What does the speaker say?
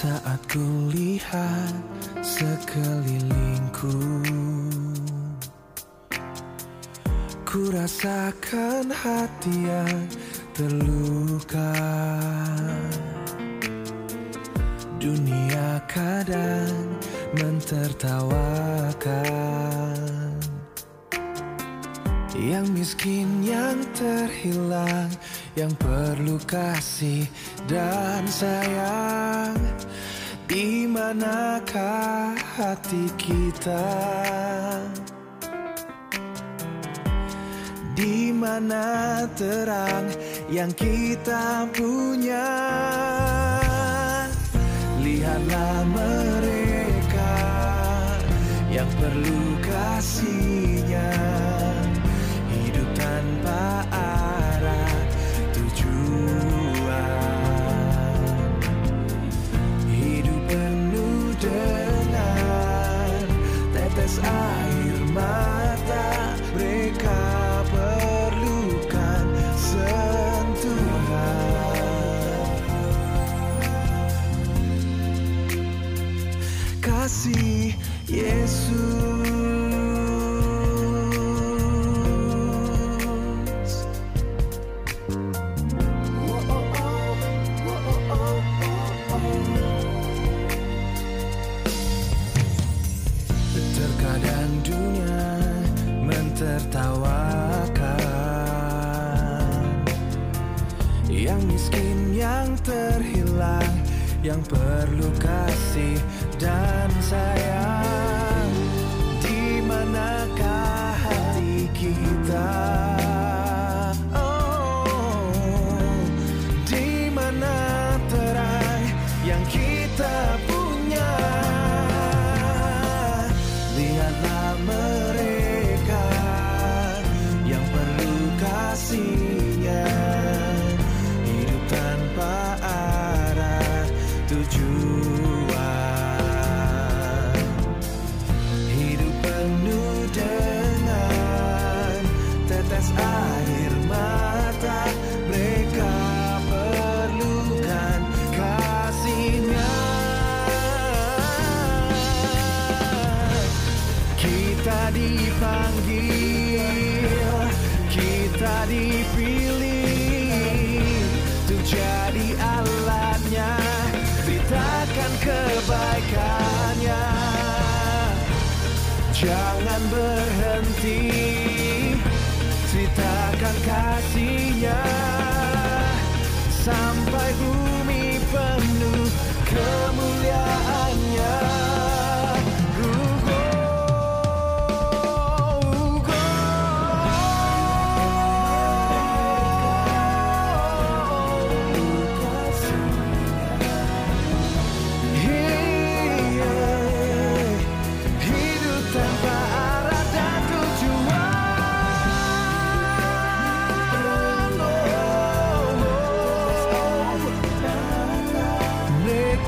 Saat ku lihat sekelilingku. Ku rasakan hati yang terluka. Dunia kadang mentertawakan. Yang miskin yang terhilang Yang perlu kasih dan sayang di manakah hati kita? Di mana terang yang kita punya? Lihatlah mereka yang perlu kasihnya Kasih Yesus. Terkadang dunia mentertawakan. Yang miskin, yang terhilang Yang perlu kasih dan sayang Di manakah hati kita? Oh, di mana terang yang kita dipanggil, kita dipilih Untuk jadi alatnya, beritakan kebaikannya. Jangan berhenti, ceritakan kasihnya. Sampai bulan